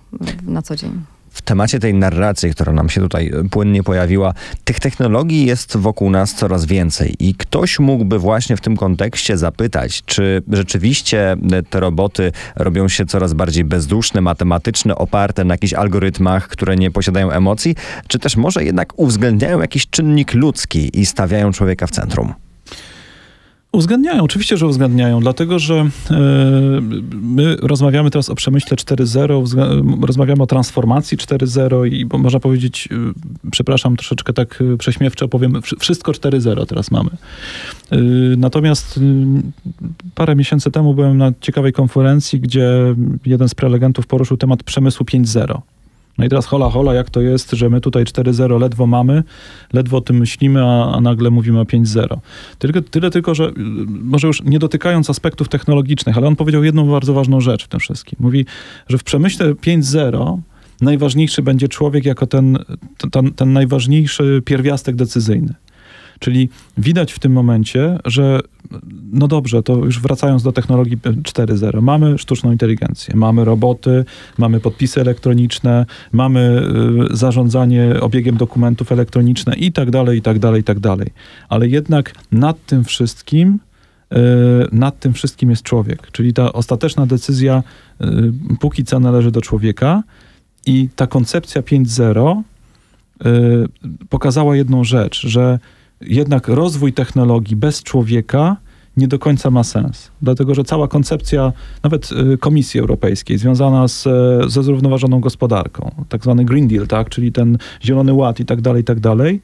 na co dzień. W temacie tej narracji, która nam się tutaj e, płynnie pojawiła, tych technologii jest wokół nas coraz więcej i ktoś mógłby właśnie w tym kontekście zapytać, czy rzeczywiście e, te roboty robią się coraz bardziej bezduszne, matematyczne, oparte na jakichś algorytmach, które nie posiadają emocji, czy też może jednak uwzględniają jakiś czynnik ludzki i stawiają człowieka w centrum? Uwzględniają, oczywiście, że uwzględniają, dlatego że e, my rozmawiamy teraz o przemyśle 4.0, wzg- rozmawiamy o transformacji 4.0 i można powiedzieć, e, przepraszam, troszeczkę tak e, prześmiewczo powiem, wsz- wszystko 4.0 teraz mamy. Natomiast parę miesięcy temu byłem na ciekawej konferencji, gdzie jeden z prelegentów poruszył temat przemysłu 5.0. No i teraz hola, hola, jak to jest, że my tutaj 4.0 ledwo mamy, ledwo o tym myślimy, a, a nagle mówimy o 5.0. Tyle, tyle tylko, że może już nie dotykając aspektów technologicznych, ale on powiedział jedną bardzo ważną rzecz w tym wszystkim. Mówi, że w przemyśle 5.0 najważniejszy będzie człowiek jako ten, ten, ten najważniejszy pierwiastek decyzyjny. Czyli widać w tym momencie, że no dobrze, to już wracając do technologii 4.0, mamy sztuczną inteligencję, mamy roboty, mamy podpisy elektroniczne, mamy y, zarządzanie obiegiem dokumentów elektroniczne i tak dalej, i tak dalej, i tak dalej. Ale jednak nad tym wszystkim y, nad tym wszystkim jest człowiek. Czyli ta ostateczna decyzja y, póki co należy do człowieka i ta koncepcja 5.0 y, pokazała jedną rzecz, że jednak rozwój technologii bez człowieka nie do końca ma sens. Dlatego, że cała koncepcja nawet y, Komisji Europejskiej związana z, e, ze zrównoważoną gospodarką, tak zwany Green Deal, tak, czyli ten Zielony Ład i tak dalej, i tak dalej,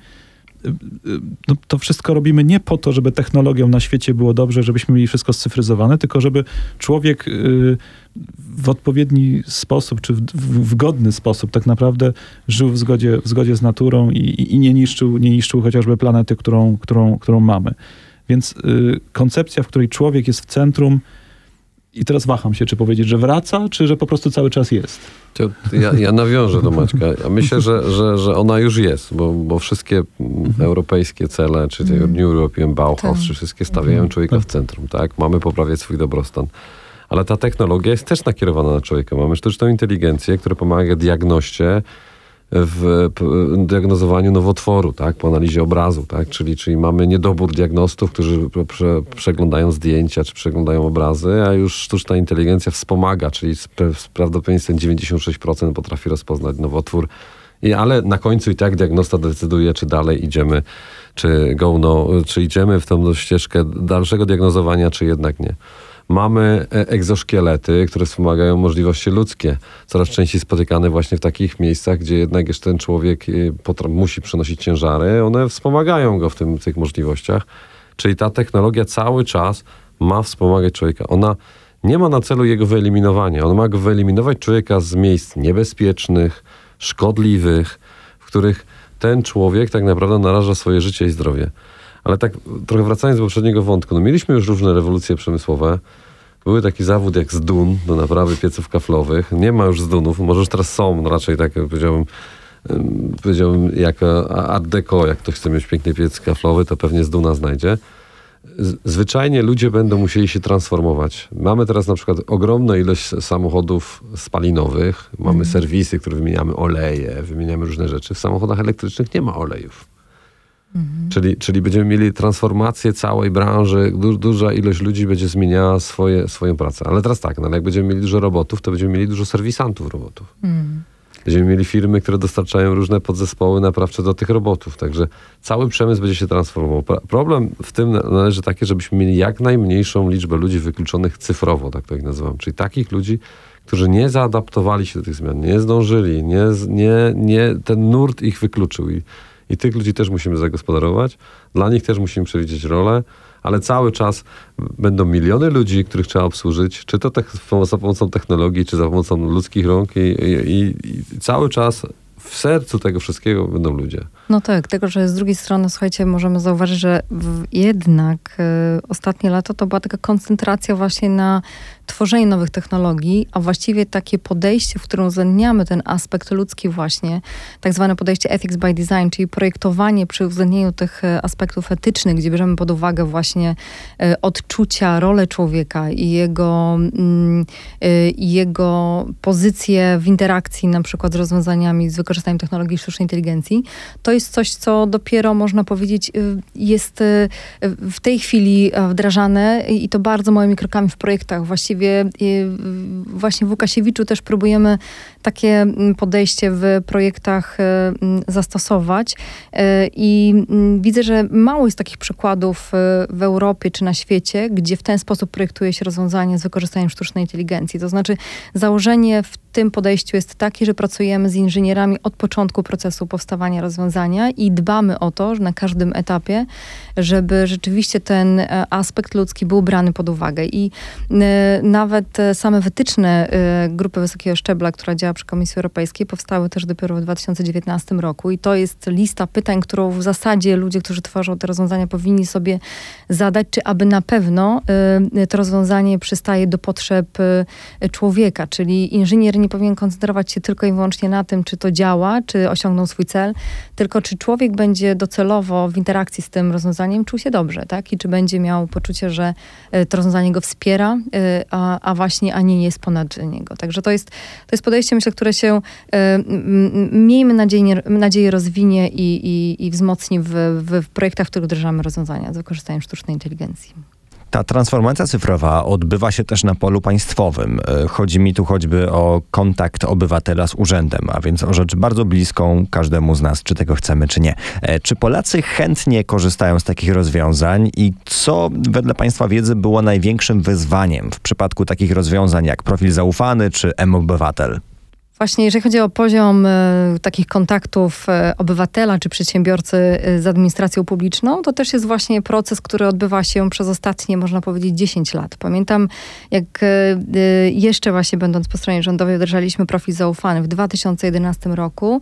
to wszystko robimy nie po to, żeby technologią na świecie było dobrze, żebyśmy mieli wszystko scyfryzowane, tylko żeby człowiek y, w odpowiedni sposób, czy w, w, w godny sposób tak naprawdę żył w zgodzie, w zgodzie z naturą i, i- i nie, niszczył, nie niszczył chociażby planety, którą, którą, którą mamy. Więc y, koncepcja, w której człowiek jest w centrum i teraz waham się, czy powiedzieć, że wraca, czy że po prostu cały czas jest. To ja, ja nawiążę do Maćka. Ja myślę, że, że, że ona już jest, bo, bo wszystkie mm, europejskie cele, czy te New European Bauhaus, Tak. czy wszystkie stawiają człowieka w centrum, tak? Mamy poprawiać swój dobrostan. Ale ta technologia jest też nakierowana na człowieka. Mamy sztuczną inteligencję, która pomaga diagnoście w diagnozowaniu nowotworu, tak, po analizie obrazu, tak, czyli, czyli mamy niedobór diagnostów, którzy prze, prze, przeglądają zdjęcia, czy przeglądają obrazy, a już sztuczna inteligencja wspomaga, czyli z, z prawdopodobieństwem 96% potrafi rozpoznać nowotwór, I, ale na końcu i tak diagnosta decyduje, czy dalej idziemy, czy go no, czy idziemy w tą ścieżkę dalszego diagnozowania, czy jednak nie. Mamy e, egzoszkielety, które wspomagają możliwości ludzkie, coraz częściej spotykane właśnie w takich miejscach, gdzie jednak jeszcze ten człowiek potra- musi przenosić ciężary. One wspomagają go w tym, tych możliwościach. Czyli ta technologia cały czas ma wspomagać człowieka. Ona nie ma na celu jego wyeliminowania. Ona ma go wyeliminować człowieka z miejsc niebezpiecznych, szkodliwych, w których ten człowiek tak naprawdę naraża swoje życie i zdrowie. Ale tak trochę wracając do poprzedniego wątku, no mieliśmy już różne rewolucje przemysłowe. Były taki zawód jak zdun do naprawy pieców kaflowych. Nie ma już zdunów, może już teraz są, no raczej tak jak powiedziałbym, ym, powiedziałbym jako art deco, jak ktoś chce mieć piękny piec kaflowy, to pewnie zduna znajdzie. Zwyczajnie ludzie będą musieli się transformować. Mamy teraz na przykład ogromną ilość samochodów spalinowych, mamy serwisy, które wymieniamy oleje, wymieniamy różne rzeczy. W samochodach elektrycznych nie ma olejów. Czyli, czyli będziemy mieli transformację całej branży, du, duża ilość ludzi będzie zmieniała swoje, swoją pracę. Ale teraz tak, no, jak będziemy mieli dużo robotów, to będziemy mieli dużo serwisantów robotów. Będziemy mieli firmy, które dostarczają różne podzespoły naprawcze do tych robotów. Także cały przemysł będzie się transformował. Problem w tym należy taki, żebyśmy mieli jak najmniejszą liczbę ludzi wykluczonych cyfrowo, tak to ich nazywam. Czyli takich ludzi, którzy nie zaadaptowali się do tych zmian, nie zdążyli, nie, nie, nie, ten nurt ich wykluczył. I, I tych ludzi też musimy zagospodarować. Dla nich też musimy przewidzieć rolę ale cały czas będą miliony ludzi, których trzeba obsłużyć, czy to za pomocą technologii, czy za pomocą ludzkich rąk i, i, i cały czas w sercu tego wszystkiego będą ludzie. No tak, tylko że z drugiej strony, słuchajcie, możemy zauważyć, że jednak y, ostatnie lata to była taka koncentracja właśnie na tworzenie nowych technologii, a właściwie takie podejście, w którym uwzględniamy ten aspekt ludzki właśnie, tak zwane podejście ethics by design, czyli projektowanie przy uwzględnieniu tych e, aspektów etycznych, gdzie bierzemy pod uwagę właśnie y, odczucia, rolę człowieka i jego, y, jego pozycję w interakcji na przykład z rozwiązaniami z wykorzystaniem technologii sztucznej inteligencji, to jest coś, co dopiero można powiedzieć y, jest y, w tej chwili e, wdrażane i to bardzo małymi krokami w projektach. Właściwie y, właśnie w Łukasiewiczu też próbujemy takie mm, podejście w projektach mm, zastosować i mm, widzę, że mało jest takich przykładów w Europie czy na świecie, gdzie w ten sposób projektuje się rozwiązanie z wykorzystaniem sztucznej inteligencji. To znaczy założenie w tym podejściu jest takie, że pracujemy z inżynierami od początku procesu powstawania rozwiązania i dbamy o to, że na każdym etapie, żeby rzeczywiście ten e, aspekt ludzki był brany pod uwagę. I e, nawet e, same wytyczne grupy wysokiego szczebla, która działa przy Komisji Europejskiej, powstały też dopiero w 2019 roku. I to jest lista pytań, którą w zasadzie ludzie, którzy tworzą te rozwiązania, powinni sobie zadać, czy aby na pewno to rozwiązanie przystaje do potrzeb człowieka, czyli inżynier nie powinien koncentrować się tylko i wyłącznie na tym, czy to działa, czy osiągnął swój cel, tylko czy człowiek będzie docelowo w interakcji z tym rozwiązaniem czuł się dobrze, tak? I czy będzie miał poczucie, że e, to rozwiązanie go wspiera, e, a, a właśnie, a nie jest ponad niego. Także to jest, to jest podejście, myślę, które się e, miejmy nadzieję, nadzieję rozwinie i, i, i wzmocni w, w projektach, w których wdrażamy rozwiązania z wykorzystaniem sztucznej inteligencji. Ta transformacja cyfrowa odbywa się też na polu państwowym. E, chodzi mi tu choćby o kontakt obywatela z urzędem, a więc o rzecz bardzo bliską każdemu z nas, czy tego chcemy, czy nie. E, czy Polacy chętnie korzystają z takich rozwiązań i co wedle Państwa wiedzy było największym wyzwaniem w przypadku takich rozwiązań jak profil zaufany czy M-Obywatel? Właśnie jeżeli chodzi o poziom e, takich kontaktów e, obywatela czy przedsiębiorcy e, z administracją publiczną, to też jest właśnie proces, który odbywa się przez ostatnie, można powiedzieć, 10 lat. Pamiętam, jak jeszcze właśnie będąc po stronie rządowej wdrażaliśmy profil zaufany w 2011 roku,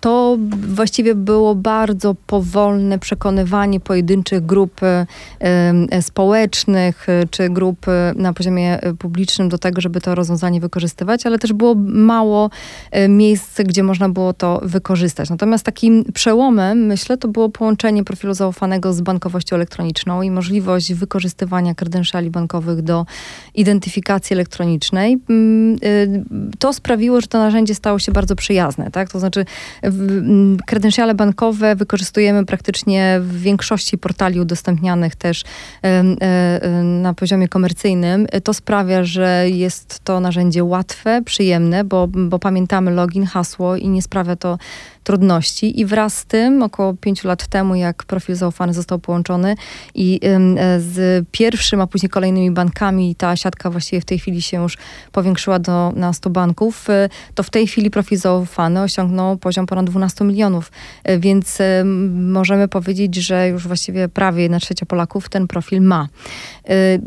to właściwie było bardzo powolne przekonywanie pojedynczych grup społecznych czy grup na poziomie publicznym do tego, żeby to rozwiązanie wykorzystywać, ale też było mało e, miejsc, gdzie można było to wykorzystać. Natomiast takim przełomem, myślę, to było połączenie profilu zaufanego z bankowością elektroniczną i możliwość wykorzystywania kredenszali bankowych do identyfikacji elektronicznej. Mm, e, to sprawiło, że to narzędzie stało się bardzo przyjazne. Tak? To znaczy mm, kredenszale bankowe wykorzystujemy praktycznie w większości portali udostępnianych też e, na poziomie komercyjnym. To sprawia, że jest to narzędzie łatwe, przyjemne, bo bo, pamiętamy login, hasło i nie sprawia to trudności. I wraz z tym, około pięciu lat temu, jak profil zaufany został połączony i e, z pierwszym, a później kolejnymi bankami, ta siatka właściwie w tej chwili się już powiększyła do, na 100 banków, e, to w tej chwili profil zaufany osiągnął poziom ponad 12 milionów. E, więc możemy powiedzieć, że już właściwie prawie jedna trzecia Polaków ten profil ma.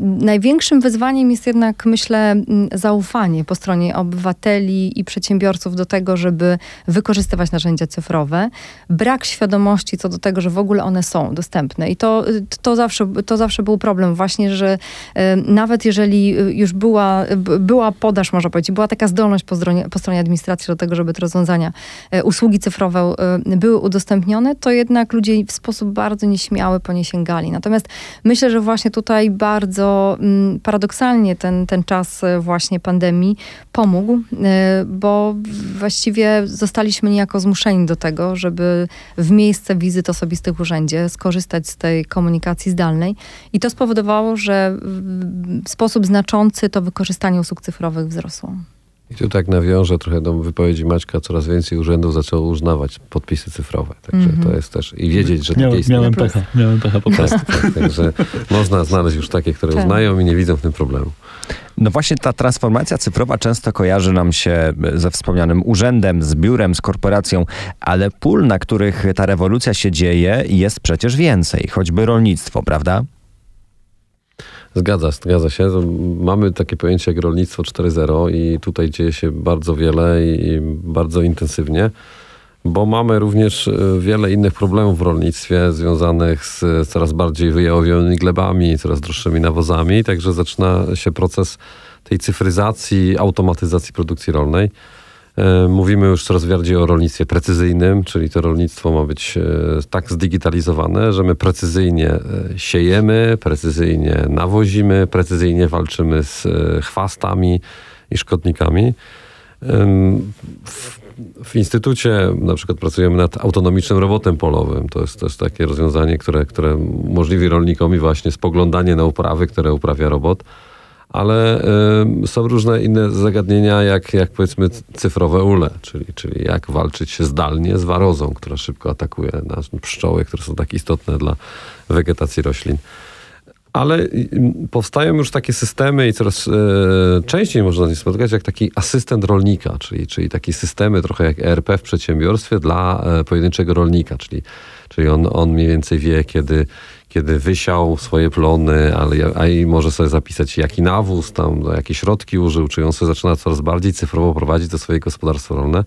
Największym wyzwaniem jest jednak, myślę, zaufanie po stronie obywateli i przedsiębiorców do tego, żeby wykorzystywać narzędzia cyfrowe, brak świadomości co do tego, że w ogóle one są dostępne. I to, to, zawsze, to zawsze był problem właśnie, że e, nawet jeżeli już była, była podaż, można powiedzieć, była taka zdolność po stronie, po stronie administracji do tego, żeby te rozwiązania, e, usługi cyfrowe e, były udostępnione, to jednak ludzie w sposób bardzo nieśmiały po nie sięgali. Natomiast myślę, że właśnie tutaj bardzo paradoksalnie ten, ten czas właśnie pandemii pomógł, bo właściwie zostaliśmy niejako zmuszeni do tego, żeby w miejsce wizyt osobistych w urzędzie skorzystać z tej komunikacji zdalnej. I to spowodowało, że w sposób znaczący to wykorzystanie usług cyfrowych wzrosło. I tu tak nawiążę trochę do wypowiedzi Maćka, coraz więcej urzędów zaczęło uznawać podpisy cyfrowe. Także to jest też i wiedzieć, że takie Miałem, istnieją. miałem pecha, miałem pecha po prostu. Tak, tak, także można znaleźć już takie, które Tak. uznają i nie widzą w tym problemu. No właśnie ta transformacja cyfrowa często kojarzy nam się ze wspomnianym urzędem, z biurem, z korporacją, ale pól, na których ta rewolucja się dzieje, jest przecież więcej, choćby rolnictwo, prawda? Zgadza, zgadza się. Mamy takie pojęcie jak rolnictwo 4.0 i tutaj dzieje się bardzo wiele i bardzo intensywnie, bo mamy również e, wiele innych problemów w rolnictwie związanych z coraz bardziej wyjałowionymi glebami, coraz droższymi nawozami, także zaczyna się proces tej cyfryzacji, automatyzacji produkcji rolnej. E, Mówimy już coraz bardziej o rolnictwie precyzyjnym, czyli to rolnictwo ma być e, tak zdigitalizowane, że my precyzyjnie e, siejemy, precyzyjnie nawozimy, precyzyjnie walczymy z e, chwastami i szkodnikami. W, instytucie na przykład pracujemy nad autonomicznym robotem polowym. To jest też takie rozwiązanie, które, które umożliwi rolnikom właśnie spoglądanie na uprawy, które uprawia robot. Ale ym, są różne inne zagadnienia, jak, jak powiedzmy cyfrowe ule, czyli, czyli jak walczyć zdalnie z warozą, która szybko atakuje nas pszczoły, które są tak istotne dla wegetacji roślin. Ale powstają już takie systemy i coraz e, częściej można z nich spotkać, jak taki asystent rolnika, czyli, czyli takie systemy trochę jak ERP w przedsiębiorstwie dla e, pojedynczego rolnika, czyli, czyli on, on mniej więcej wie, kiedy, kiedy wysiał swoje plony, ale, a i może sobie zapisać, jaki nawóz tam, no, jakie środki użył, czy on sobie zaczyna coraz bardziej cyfrowo prowadzić to swoje gospodarstwo rolne.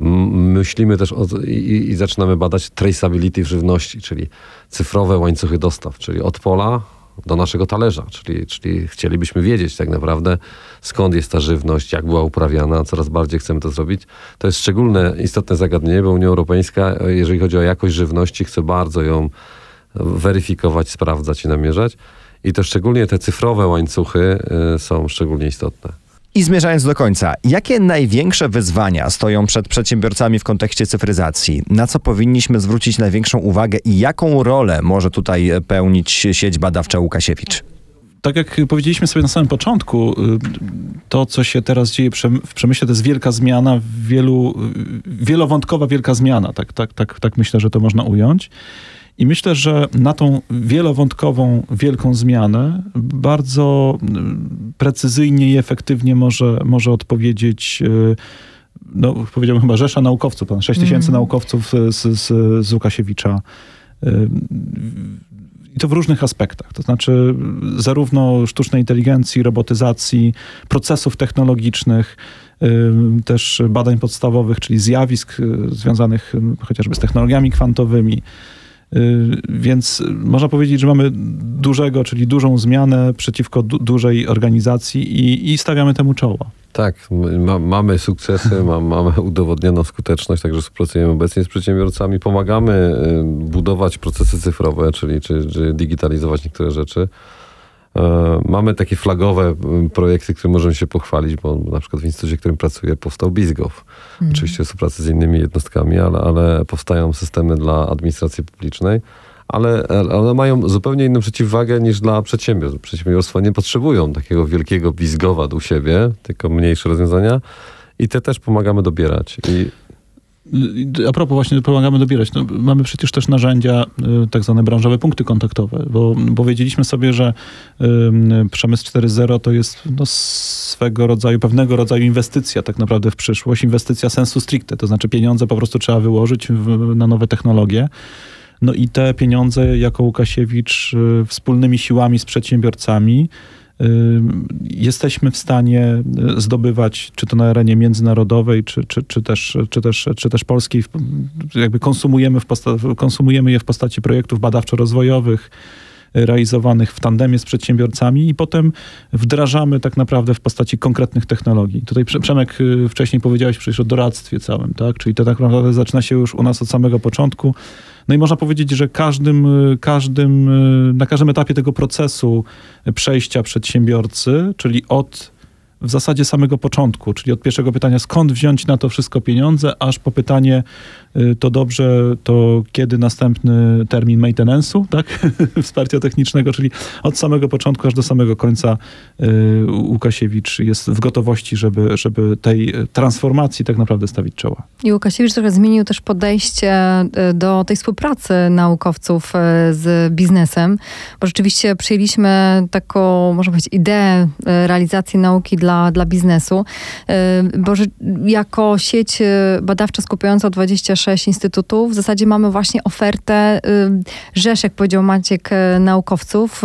Myślimy też o, i, i zaczynamy badać traceability w żywności, czyli cyfrowe łańcuchy dostaw, czyli od pola do naszego talerza, czyli, czyli chcielibyśmy wiedzieć tak naprawdę skąd jest ta żywność, jak była uprawiana, coraz bardziej chcemy to zrobić. To jest szczególne, istotne zagadnienie, bo Unia Europejska, jeżeli chodzi o jakość żywności, chce bardzo ją weryfikować, sprawdzać i namierzać. I to szczególnie te cyfrowe łańcuchy y, są szczególnie istotne. I zmierzając do końca, jakie największe wyzwania stoją przed przedsiębiorcami w kontekście cyfryzacji? Na co powinniśmy zwrócić największą uwagę i jaką rolę może tutaj pełnić sieć badawcza Łukasiewicz? tak jak powiedzieliśmy sobie na samym początku, y, to, co się teraz dzieje w przemyśle, to jest wielka zmiana, wielu, y, wielowątkowa wielka zmiana. Tak, tak, tak, tak myślę, że to można ująć. I myślę, że na tą wielowątkową, wielką zmianę bardzo y, precyzyjnie i efektywnie może, może odpowiedzieć y, no, powiedziałbym chyba rzesza naukowców, ponad 6 tysięcy Mhm. naukowców z, z, z Łukasiewicza. Y, I to w różnych aspektach. To znaczy, zarówno sztucznej inteligencji, robotyzacji, procesów technologicznych, y, też badań podstawowych, czyli zjawisk y, związanych y, chociażby z technologiami kwantowymi. Y, Więc można powiedzieć, że mamy dużego, czyli dużą zmianę przeciwko du- dużej organizacji i, i stawiamy temu czoło. Tak, ma, mamy sukcesy, ma, mamy udowodnioną skuteczność, także współpracujemy obecnie z przedsiębiorcami, pomagamy y, budować procesy cyfrowe, czyli czy, czy digitalizować niektóre rzeczy. E, Mamy takie flagowe projekty, które możemy się pochwalić, bo na przykład w instytucie, w którym pracuję, powstał BizGov. Oczywiście w współpracy z innymi jednostkami, ale, ale powstają systemy dla administracji publicznej. Ale, one mają zupełnie inną przeciwwagę niż dla przedsiębiorstw. Przedsiębiorstwa nie potrzebują takiego wielkiego bizgowa u siebie, tylko mniejsze rozwiązania. I te też pomagamy dobierać. I A propos właśnie pomagamy dobierać. No, mamy przecież też narzędzia, y, tak zwane branżowe punkty kontaktowe, bo powiedzieliśmy sobie, że przemysł 4.0 to jest no, swego rodzaju, pewnego rodzaju inwestycja tak naprawdę w przyszłość, inwestycja sensu stricte, to znaczy pieniądze po prostu trzeba wyłożyć w, na nowe technologie. No i te pieniądze jako Łukasiewicz y, wspólnymi siłami z przedsiębiorcami jesteśmy w stanie y, zdobywać, czy to na arenie międzynarodowej, czy, czy, czy, też, czy, też, czy też polskiej, jakby konsumujemy, w konsumujemy je w postaci projektów badawczo-rozwojowych, realizowanych w tandemie z przedsiębiorcami i potem wdrażamy tak naprawdę w postaci konkretnych technologii. Tutaj Prze- Przemek y, wcześniej powiedziałeś przecież o doradztwie całym, tak? Czyli to tak naprawdę zaczyna się już u nas od samego początku. No i można powiedzieć, że każdym, y, każdym, y, na każdym etapie tego procesu przejścia przedsiębiorcy, czyli od w zasadzie samego początku, czyli od pierwszego pytania, skąd wziąć na to wszystko pieniądze, aż po pytanie, y, to dobrze, to kiedy następny termin maintenance'u, tak? Wsparcia technicznego, czyli od samego początku aż do samego końca y, Łukasiewicz jest w gotowości, żeby, żeby tej transformacji tak naprawdę stawić czoła. I Łukasiewicz trochę zmienił też podejście y, do tej współpracy naukowców z biznesem, bo rzeczywiście przyjęliśmy taką, można powiedzieć, ideę realizacji nauki dla, dla biznesu, y, bo jako sieć y, badawcza skupiająca 26 instytutów, w zasadzie mamy właśnie ofertę y, rzesz, jak powiedział Maciek, naukowców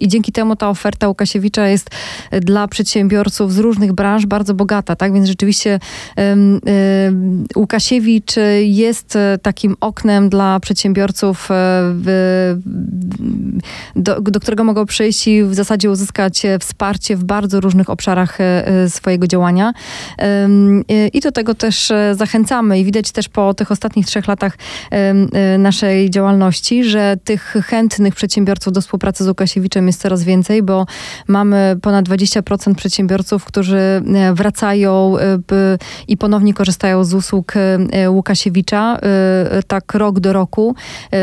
i dzięki temu ta oferta Łukasiewicza jest dla przedsiębiorców z różnych branż bardzo bogata, tak? Więc rzeczywiście Łukasiewicz jest takim oknem dla przedsiębiorców, do, do którego mogą przyjść i w zasadzie uzyskać wsparcie w bardzo różnych obszarach e, e, swojego działania. E, I do tego też zachęcamy i widać też po tych ostatnich trzech latach naszej działalności, że tych chętnych przedsiębiorców do współpracy z Łukasiewiczem jest coraz więcej, bo mamy ponad 20% przedsiębiorców, którzy wracają i ponownie korzystają z usług Łukasiewicza, tak rok do roku,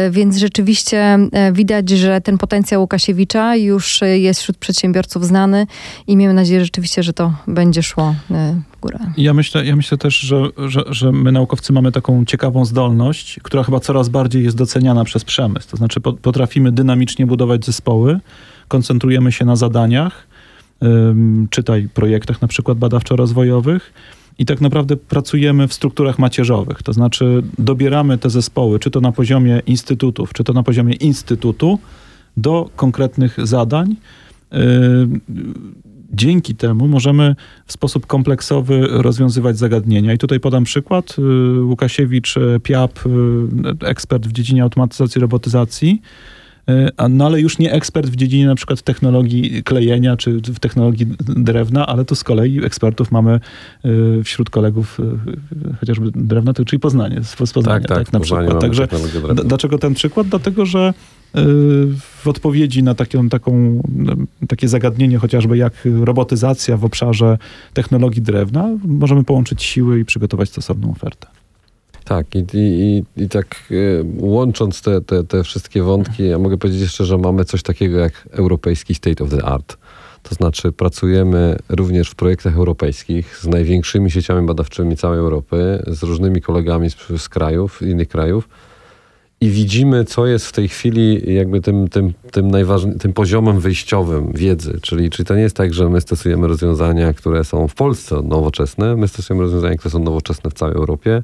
więc rzeczywiście widać, że ten potencjał Łukasiewicza już jest wśród przedsiębiorców znany i miejmy nadzieję rzeczywiście, że to będzie szło e, w górę. Ja myślę, ja myślę też, że, że, że my naukowcy mamy taką ciekawą zdolność, która chyba coraz bardziej jest doceniana przez przemysł. To znaczy po- potrafimy dynamicznie budować zespoły, koncentrujemy się na zadaniach, czytaj projektach na przykład badawczo-rozwojowych i tak naprawdę pracujemy w strukturach macierzowych. To znaczy dobieramy te zespoły, czy to na poziomie instytutów, czy to na poziomie instytutu, do konkretnych zadań. Dzięki temu możemy w sposób kompleksowy rozwiązywać zagadnienia. I tutaj podam przykład. Y, Łukasiewicz, y, PIAP, y, ekspert w dziedzinie automatyzacji, robotyzacji, no ale już nie ekspert w dziedzinie na przykład technologii klejenia czy w technologii drewna, ale tu z kolei ekspertów mamy wśród kolegów chociażby drewna, czyli Poznanie, z Poznania, Tak, tak, na w Poznaniu przykład. Także. Dlaczego ten przykład? Dlatego, że w odpowiedzi na taką, taką, y, takie zagadnienie, chociażby jak robotyzacja w obszarze technologii drewna, możemy połączyć siły i przygotować stosowną ofertę. Tak, i, i, i, tak e, łącząc te, te, te wszystkie wątki, ja mogę powiedzieć jeszcze, że mamy coś takiego jak europejski state of the art. To znaczy pracujemy również w projektach europejskich z największymi sieciami badawczymi całej Europy, z różnymi kolegami z, z krajów, innych krajów i widzimy, co jest w tej chwili jakby tym, tym, tym, tym poziomem wyjściowym wiedzy. Czyli, czyli to nie jest tak, że my stosujemy rozwiązania, które są w Polsce nowoczesne, my stosujemy rozwiązania, które są nowoczesne w całej Europie,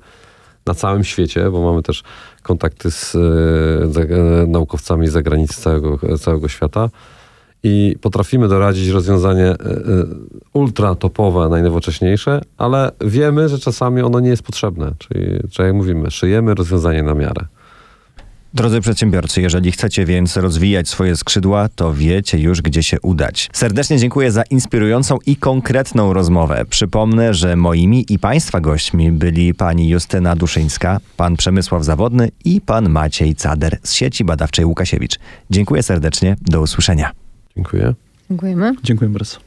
na całym świecie, bo mamy też kontakty z e, za, e, naukowcami z zagranicy całego, całego świata i potrafimy doradzić rozwiązanie e, ultra topowe, najnowocześniejsze, ale wiemy, że czasami ono nie jest potrzebne. Czyli, czyli jak mówimy, szyjemy rozwiązanie na miarę. Drodzy przedsiębiorcy, jeżeli chcecie więc rozwijać swoje skrzydła, to wiecie już, gdzie się udać. Serdecznie dziękuję za inspirującą i konkretną rozmowę. Przypomnę, że moimi i Państwa gośćmi byli pani Justyna Duszyńska, pan Przemysław Zawodny i pan Maciej Cader z sieci badawczej Łukasiewicz. Dziękuję serdecznie, do usłyszenia. Dziękuję. Dziękujemy. Dziękuję bardzo.